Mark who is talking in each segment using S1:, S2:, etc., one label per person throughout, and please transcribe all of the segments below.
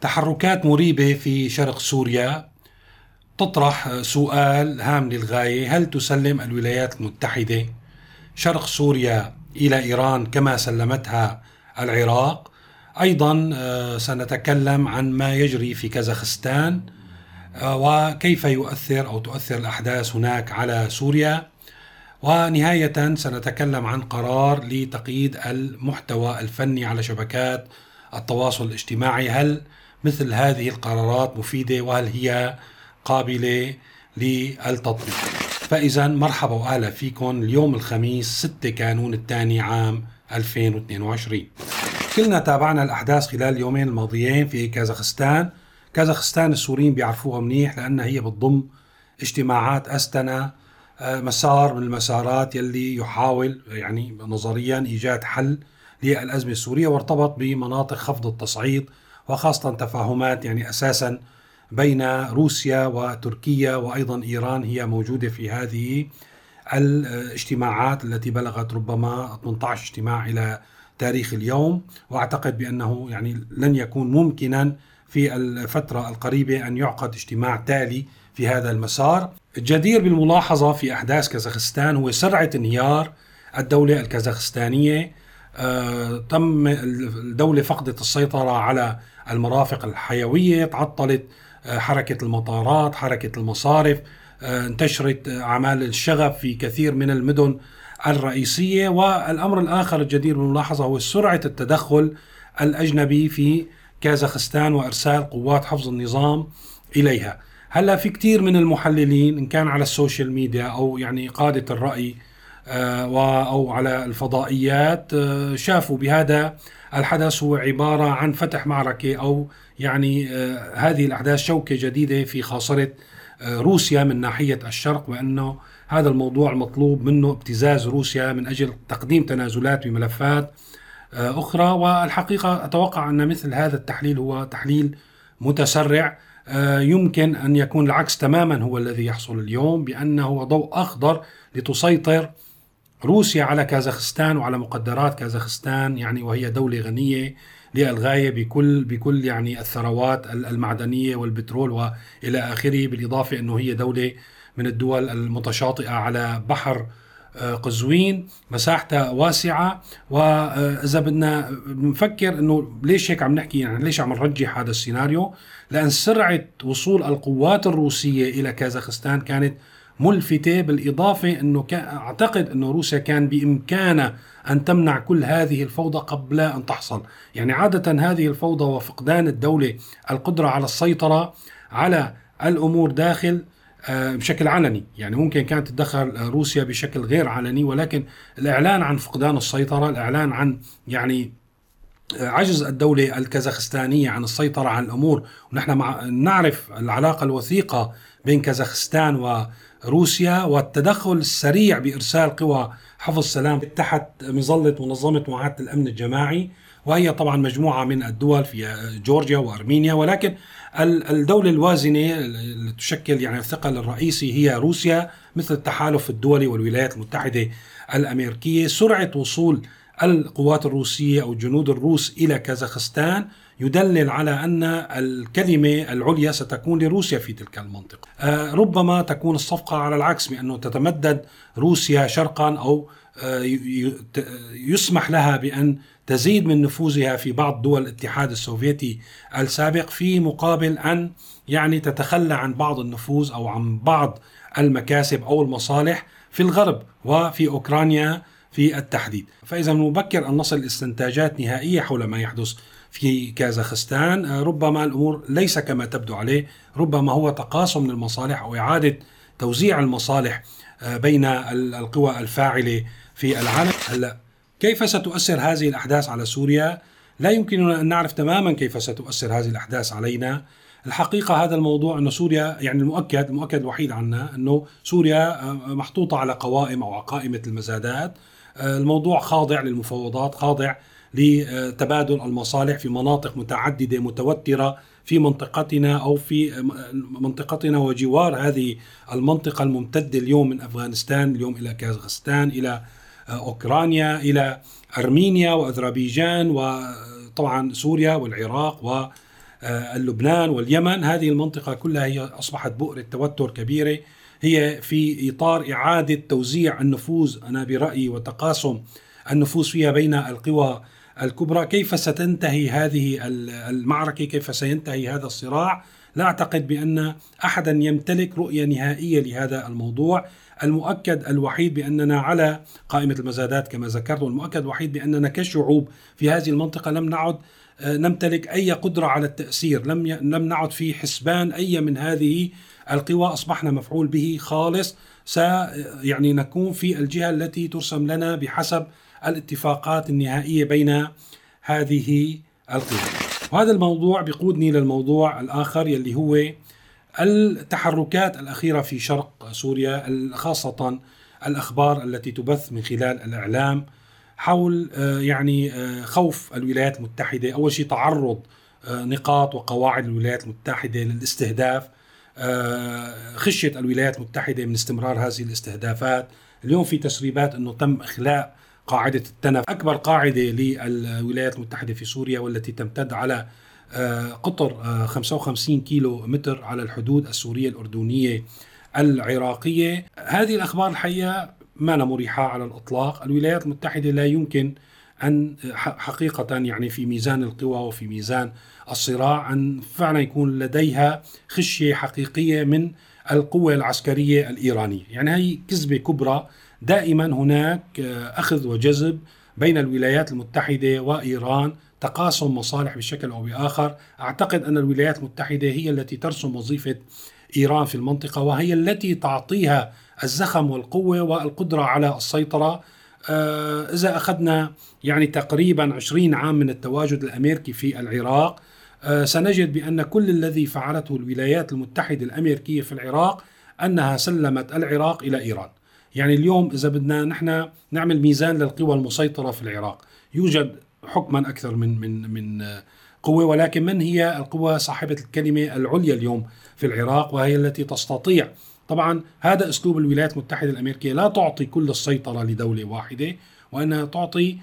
S1: تحركات مريبة في شرق سوريا. تطرح سؤال هام للغاية هل تسلم الولايات المتحدة شرق سوريا إلى إيران كما سلمتها العراق؟ أيضا آه، سنتكلم عن ما يجري في كازاخستان آه، وكيف يؤثر أو تؤثر الأحداث هناك على سوريا. ونهاية سنتكلم عن قرار لتقييد المحتوى الفني على شبكات التواصل الاجتماعي. هل مثل هذه القرارات مفيدة وهل هي قابلة للتطبيق. فإذا مرحبا وأهلا فيكم اليوم الخميس 6 كانون الثاني عام 2022 كلنا تابعنا الأحداث خلال اليومين الماضيين في كازاخستان. كازاخستان السوريين بيعرفوها منيح لأنها هي بتضم اجتماعات أستنا آه، مسار من المسارات يلي يحاول يعني نظريا إيجاد حل للأزمة السورية وارتبط بمناطق خفض التصعيد وخاصة تفاهمات يعني أساسا بين روسيا وتركيا وأيضا إيران هي موجودة في هذه الاجتماعات التي بلغت ربما 18 اجتماع إلى تاريخ اليوم وأعتقد بأنه يعني لن يكون ممكنا في الفترة القريبة أن يعقد اجتماع تالي في هذا المسار. الجدير بالملاحظة في أحداث كازاخستان هو سرعة انهيار الدولة الكازاخستانية آه، تم الدولة فقدت السيطرة على المرافق الحيوية، تعطلت آه، حركة المطارات، حركة المصارف، آه، انتشرت أعمال الشغب في كثير من المدن الرئيسية. والأمر الآخر الجدير بالملاحظة هو سرعة التدخل الأجنبي في كازاخستان وإرسال قوات حفظ النظام إليها. هلأ في كثير من المحللين إن كان على السوشيال ميديا أو يعني قادة الرأي آه، أو على الفضائيات آه، شافوا بهذا الحدث هو عبارة عن فتح معركة أو يعني آه، هذه الأحداث شوكة جديدة في خاصرة روسيا من ناحية الشرق وأنه هذا الموضوع المطلوب منه ابتزاز روسيا من أجل تقديم تنازلات بملفات آه، أخرى. والحقيقة أتوقع أن مثل هذا التحليل هو تحليل متسرع آه، يمكن أن يكون العكس تماما هو الذي يحصل اليوم بأنه ضوء أخضر لتسيطر روسيا على كازاخستان وعلى مقدرات كازاخستان يعني وهي دولة غنية للغايه بكل بكل يعني الثروات المعدنية والبترول وإلى آخره بالإضافة إنه هي دولة من الدول المتشاطئة على بحر آه، قزوين مساحتها واسعة. وإذا بدنا نفكر أنه ليش هيك عم نحكي يعني ليش عم نرجح هذا السيناريو؟ لأن سرعة وصول القوات الروسية إلى كازاخستان كانت ملفتة بالإضافة أنه أعتقد أنه روسيا كان بإمكانها أن تمنع كل هذه الفوضى قبل أن تحصل. يعني عادة هذه الفوضى وفقدان الدولة القدرة على السيطرة على الأمور داخل آه، بشكل علني. يعني ممكن كانت تتدخل روسيا بشكل غير علني ولكن الإعلان عن فقدان السيطرة الإعلان عن يعني آه، عجز الدولة الكازاخستانية عن السيطرة على الأمور. ونحن مع نعرف العلاقة الوثيقة بين كازاخستان وروسيا والتدخل السريع بإرسال قوى حفظ السلام تحت مظلة منظمة معاهدة الأمن الجماعي وهي طبعا مجموعة من الدول في جورجيا وأرمينيا ولكن الدولة الوازنة اللي تشكل يعني الثقل الرئيسي هي روسيا مثل التحالف الدولي والولايات المتحدة الأمريكية. سرعة وصول القوات الروسية أو الجنود الروس إلى كازاخستان يدلل على أن الكلمة العليا ستكون لروسيا في تلك المنطقة. آه، ربما تكون الصفقة على العكس بأنه تتمدد روسيا شرقا أو آه، يسمح لها بأن تزيد من نفوذها في بعض دول الاتحاد السوفيتي السابق في مقابل أن يعني تتخلى عن بعض النفوذ أو عن بعض المكاسب أو المصالح في الغرب وفي أوكرانيا في التحديد، فاذا من المبكر أن نصل استنتاجات نهائية حول ما يحدث في كازاخستان، ربما الأمور ليس كما تبدو عليه، ربما هو تقاسم للمصالح أو إعادة توزيع المصالح آه، بين القوى الفاعلة في العالم، هلا كيف ستؤثر هذه الأحداث على سوريا؟ لا يمكننا أن نعرف تماما كيف ستؤثر هذه الأحداث علينا. الحقيقة هذا الموضوع أن سوريا يعني المؤكد المؤكد الوحيد عنا أنه سوريا آه، محطوطة على قوائم أو قائمة المزادات. آه، الموضوع خاضع للمفاوضات خاضع لتبادل المصالح في مناطق متعددة متوترة في منطقتنا أو في منطقتنا وجوار هذه المنطقة الممتدة اليوم من أفغانستان اليوم إلى كازاخستان إلى أوكرانيا إلى أرمينيا وأذربيجان وطبعا سوريا والعراق لبنان واليمن. هذه المنطقة كلها هي أصبحت بؤرة توتر كبيرة. هي في إطار إعادة توزيع النفوذ. أنا برأيي وتقاسم النفوذ فيها بين القوى الكبرى كيف ستنتهي هذه المعركة؟ كيف سينتهي هذا الصراع؟ لا أعتقد بأن أحدا يمتلك رؤية نهائية لهذا الموضوع. المؤكد الوحيد بأننا على قائمة المزادات كما ذكرت والمؤكد الوحيد بأننا كشعوب في هذه المنطقة لم نعد آه، نمتلك أي قدرة على التأثير. لم لم نعد في حسبان أي من هذه القوى أصبحنا مفعول به خالص. س يعني نكون في الجهة التي ترسم لنا بحسب الاتفاقات النهائية بين هذه القوى. وهذا الموضوع بيقودني للموضوع الآخر يلي هو التحركات الأخيرة في شرق سوريا خاصة الأخبار التي تبث من خلال الإعلام حول آه، يعني آه، خوف الولايات المتحدة. أول شيء تعرض آه، نقاط وقواعد الولايات المتحدة للاستهداف خشية الولايات المتحدة من استمرار هذه الاستهدافات. اليوم في تسريبات أنه تم إخلاء قاعدة التنف. أكبر قاعدة للولايات المتحدة في سوريا والتي تمتد على قطر 55 كيلو متر على الحدود السورية الأردنية العراقية. هذه الأخبار الحقيقة ما مريحة على الإطلاق. الولايات المتحدة لا يمكن أن حقيقة يعني في ميزان القوى وفي ميزان الصراع أن فعلا يكون لديها خشية حقيقية من القوة العسكرية الإيرانية. يعني هي كذبة كبرى دائما هناك أخذ وجذب بين الولايات المتحدة وإيران تقاسم مصالح بشكل أو بآخر. أعتقد أن الولايات المتحدة هي التي ترسم وظيفة إيران في المنطقة وهي التي تعطيها الزخم والقوة والقدرة على السيطرة. آه، إذا أخذنا يعني تقريبا 20 عام من التواجد الأمريكي في العراق آه، سنجد بأن كل الذي فعلته الولايات المتحدة الأمريكية في العراق أنها سلمت العراق إلى إيران. يعني اليوم إذا بدنا نحن نعمل ميزان للقوى المسيطرة في العراق. يوجد حكما أكثر من من من قوة ولكن من هي القوى؟ صاحبة الكلمة العليا اليوم في العراق وهي التي تستطيع. طبعا هذا أسلوب الولايات المتحدة الأمريكية لا تعطي كل السيطرة لدولة واحدة وأنها تعطي آه،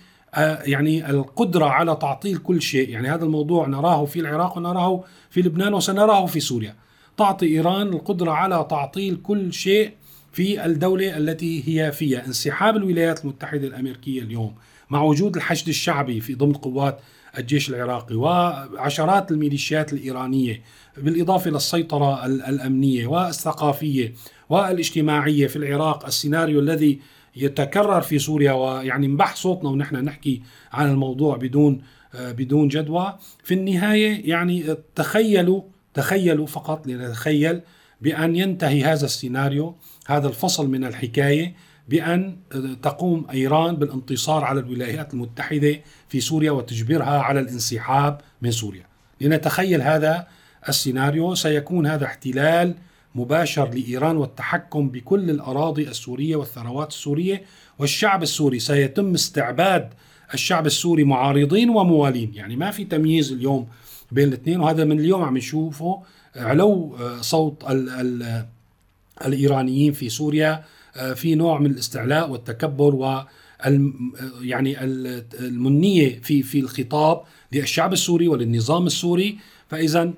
S1: يعني القدرة على تعطيل كل شيء، يعني هذا الموضوع نراه في العراق ونراه في لبنان وسنراه في سوريا. تعطي إيران القدرة على تعطيل كل شيء في الدولة التي هي فيها، انسحاب الولايات المتحدة الأمريكية اليوم مع وجود الحشد الشعبي في ضمن قوات الجيش العراقي وعشرات الميليشيات الإيرانية بالإضافة للسيطرة الأمنية والثقافية والإجتماعية في العراق. السيناريو الذي يتكرر في سوريا ويعني نبح صوتنا ونحن نحكي عن الموضوع بدون بدون جدوى. في النهاية يعني تخيلوا تخيلوا فقط لنتخيل بأن ينتهي هذا السيناريو هذا الفصل من الحكاية بأن تقوم إيران بالانتصار على الولايات المتحدة في سوريا وتجبرها على الانسحاب من سوريا. لنتخيل هذا السيناريو سيكون هذا احتلال مباشر لإيران والتحكم بكل الأراضي السورية والثروات السورية والشعب السوري. سيتم استعباد الشعب السوري معارضين وموالين. يعني ما في تمييز اليوم بين الاثنين وهذا من اليوم عم نشوفه. علو صوت ال ال الإيرانيين في سوريا آه، في نوع من الاستعلاء والتكبر و يعني المنية في في الخطاب للشعب السوري وللنظام السوري. فإذا آه،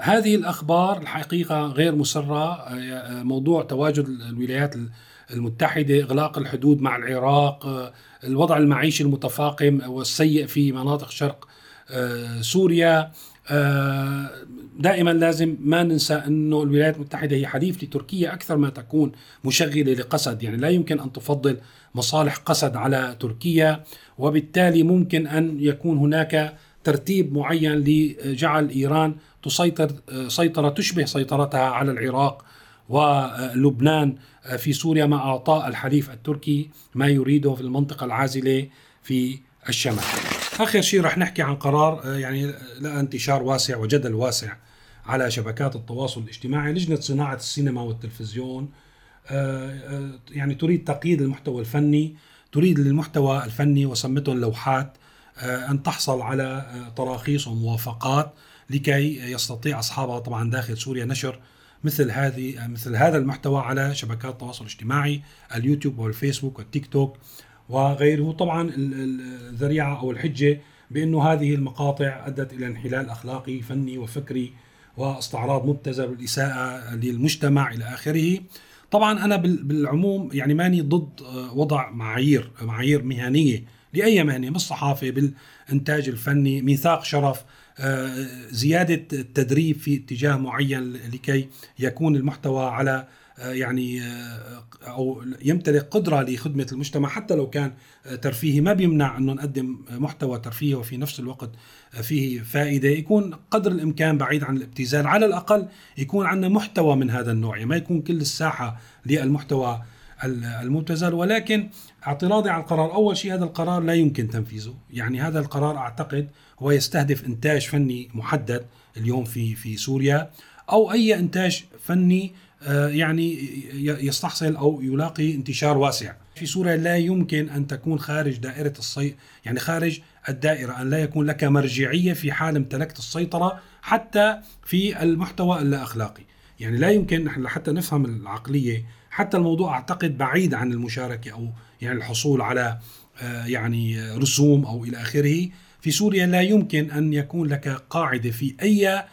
S1: هذه الأخبار الحقيقة غير مسرة. آه، موضوع تواجد الولايات المتحدة إغلاق الحدود مع العراق الوضع المعيشي المتفاقم والسيء في مناطق شرق سوريا. آه، دائما لازم ما ننسى أنه الولايات المتحدة هي حليف لتركيا أكثر ما تكون مشغلة لقسد، يعني لا يمكن أن تفضل مصالح قسد على تركيا وبالتالي ممكن أن يكون هناك ترتيب معين لجعل إيران تسيطر سيطرة تشبه سيطرتها على العراق ولبنان في سوريا مع إعطاء الحليف التركي ما يريده في المنطقة العازلة في الشمال. آخر شيء رح نحكي عن قرار آه، يعني لقى انتشار واسع وجدل واسع على شبكات التواصل الاجتماعي لجنة صناعة السينما والتلفزيون آه، آه، يعني تريد تقييد المحتوى الفني تريد للمحتوى الفني وسمته اللوحات أن تحصل على تراخيص وموافقات لكي يستطيع أصحابها طبعا داخل سوريا نشر مثل هذه مثل هذا المحتوى على شبكات التواصل الاجتماعي اليوتيوب والفيسبوك والتيك توك وغيره. طبعا الذريعة أو الحجة بأنه هذه المقاطع أدت إلى انحلال أخلاقي فني وفكري واستعراض مبتذل والإساءة للمجتمع إلى آخره. طبعا أنا بالعموم يعني ماني ضد وضع معايير معايير مهنية لأي مهنة بالصحافة بالإنتاج الفني ميثاق شرف آه، زيادة التدريب في اتجاه معين لكي يكون المحتوى على آه، يعني آه، أو يمتلك قدرة لخدمة المجتمع حتى لو كان ترفيهي. ما بيمنع أنه نقدم محتوى ترفيهي وفي نفس الوقت فيه فائدة. يكون قدر الإمكان بعيد عن الابتذال على الأقل يكون عندنا محتوى من هذا النوع. يعني ما يكون كل الساحة للمحتوى المبتذل ولكن اعتراضي على القرار أول شيء هذا القرار لا يمكن تنفيذه. يعني هذا القرار أعتقد هو يستهدف إنتاج فني محدد اليوم في في سوريا أو أي إنتاج فني آه، يعني يستحصل أو يلاقي انتشار واسع. في سوريا لا يمكن أن تكون خارج دائرة الصي يعني خارج الدائرة أن لا يكون لك مرجعية في حال امتلكت السيطرة حتى في المحتوى اللا اخلاقي يعني لا يمكن نحن حتى نفهم العقلية حتى الموضوع أعتقد بعيد عن المشاركة أو يعني الحصول على آه، يعني رسوم أو إلى آخره. في سوريا لا يمكن أن يكون لك قاعدة في أي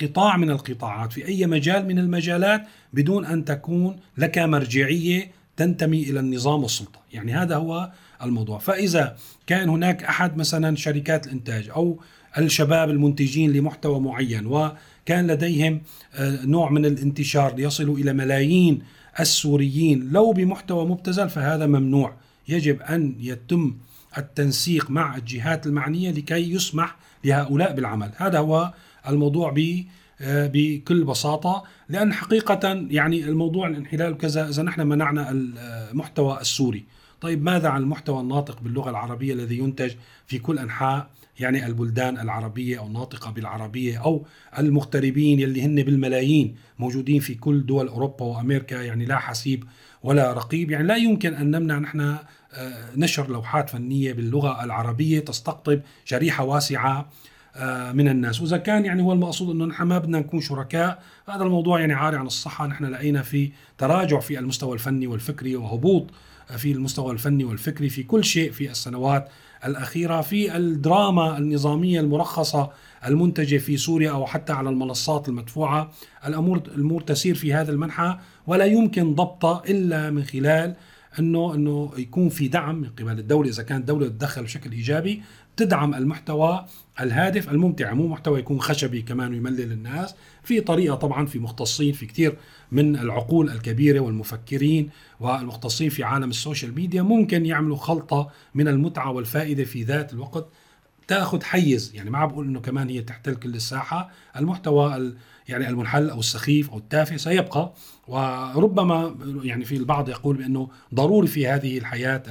S1: قطاع من القطاعات في أي مجال من المجالات بدون أن تكون لك مرجعية تنتمي إلى النظام والسلطة، يعني هذا هو الموضوع، فإذا كان هناك أحد مثلا شركات الإنتاج أو الشباب المنتجين لمحتوى معين وكان لديهم آه، نوع من الانتشار ليصلوا إلى ملايين السوريين. لو بمحتوى مبتذل فهذا ممنوع، يجب أن يتم التنسيق مع الجهات المعنية لكي يسمح لهؤلاء بالعمل، هذا هو الموضوع ب آه، بكل بساطة. لأن حقيقة يعني الموضوع الانحلال وكذا إذا نحن منعنا المحتوى السوري. طيب ماذا عن المحتوى الناطق باللغة العربية الذي ينتج في كل أنحاء يعني البلدان العربية أو الناطقة بالعربية أو المغتربين يلي هن بالملايين موجودين في كل دول أوروبا وأمريكا يعني لا حسيب ولا رقيب. يعني لا يمكن أن نمنع نحن آه، نشر لوحات فنية باللغة العربية تستقطب شريحة واسعة آه، من الناس. وإذا كان يعني هو المقصود إنه نحن ما بدنا نكون شركاء هذا الموضوع يعني عاري عن الصحة. نحن لقينا في تراجع في المستوى الفني والفكري وهبوط في المستوى الفني والفكري في كل شيء في السنوات الأخيرة في الدراما النظامية المرخصة المنتجة في سوريا أو حتى على المنصات المدفوعة. الأمور الأمور تسير في هذا المنحى ولا يمكن ضبطها إلا من خلال انه إنه يكون في دعم من قبل الدولة إذا كانت الدولة تتدخل بشكل إيجابي تدعم المحتوى الهادف الممتع مو محتوى يكون خشبي كمان ويملل الناس. في طريقة طبعا في مختصين في كثير من العقول الكبيرة والمفكرين والمختصين في عالم ال social media ممكن يعملوا خلطة من المتعة والفائدة في ذات الوقت. تأخذ حيز يعني ما بقول إنه كمان هي تحتل كل الساحة. المحتوى يعني المنحل أو السخيف أو التافه سيبقى. وربما يعني في البعض يقول بأنه ضروري في هذه الحياة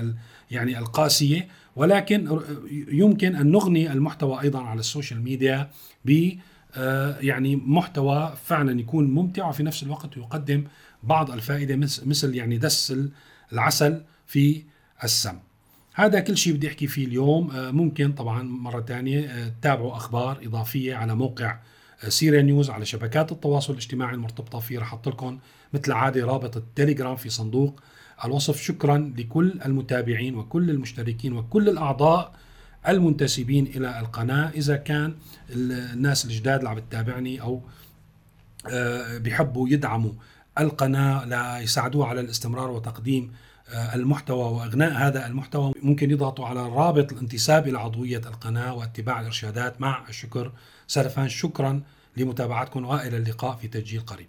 S1: يعني القاسية. ولكن يمكن أن نغني المحتوى أيضا على ال social media ب آه، يعني محتوى فعلا يكون ممتع وفي نفس الوقت يقدم بعض الفائدة مثل يعني دس العسل في السم. هذا كل شيء بدي أحكي فيه اليوم آه، ممكن طبعا مرة ثانية آه، تتابعوا أخبار إضافية على موقع سيريا نيوز على شبكات التواصل الاجتماعي المرتبطة فيه رح أحط لكم مثل عاده رابط التليجرام في صندوق الوصف شكرا لكل المتابعين وكل المشتركين وكل الأعضاء المنتسبين إلى القناة. إذا كان الناس الجداد اللي عم تتابعني أو آه، بيحبوا يدعموا القناة ليساعدوها على الاستمرار وتقديم آه، المحتوى وإغناء هذا المحتوى ممكن يضغطوا على رابط الانتساب إلى عضوية القناة واتباع الإرشادات. مع الشكر سلفا شكرا لمتابعتكم وإلى اللقاء في تسجيل قريب.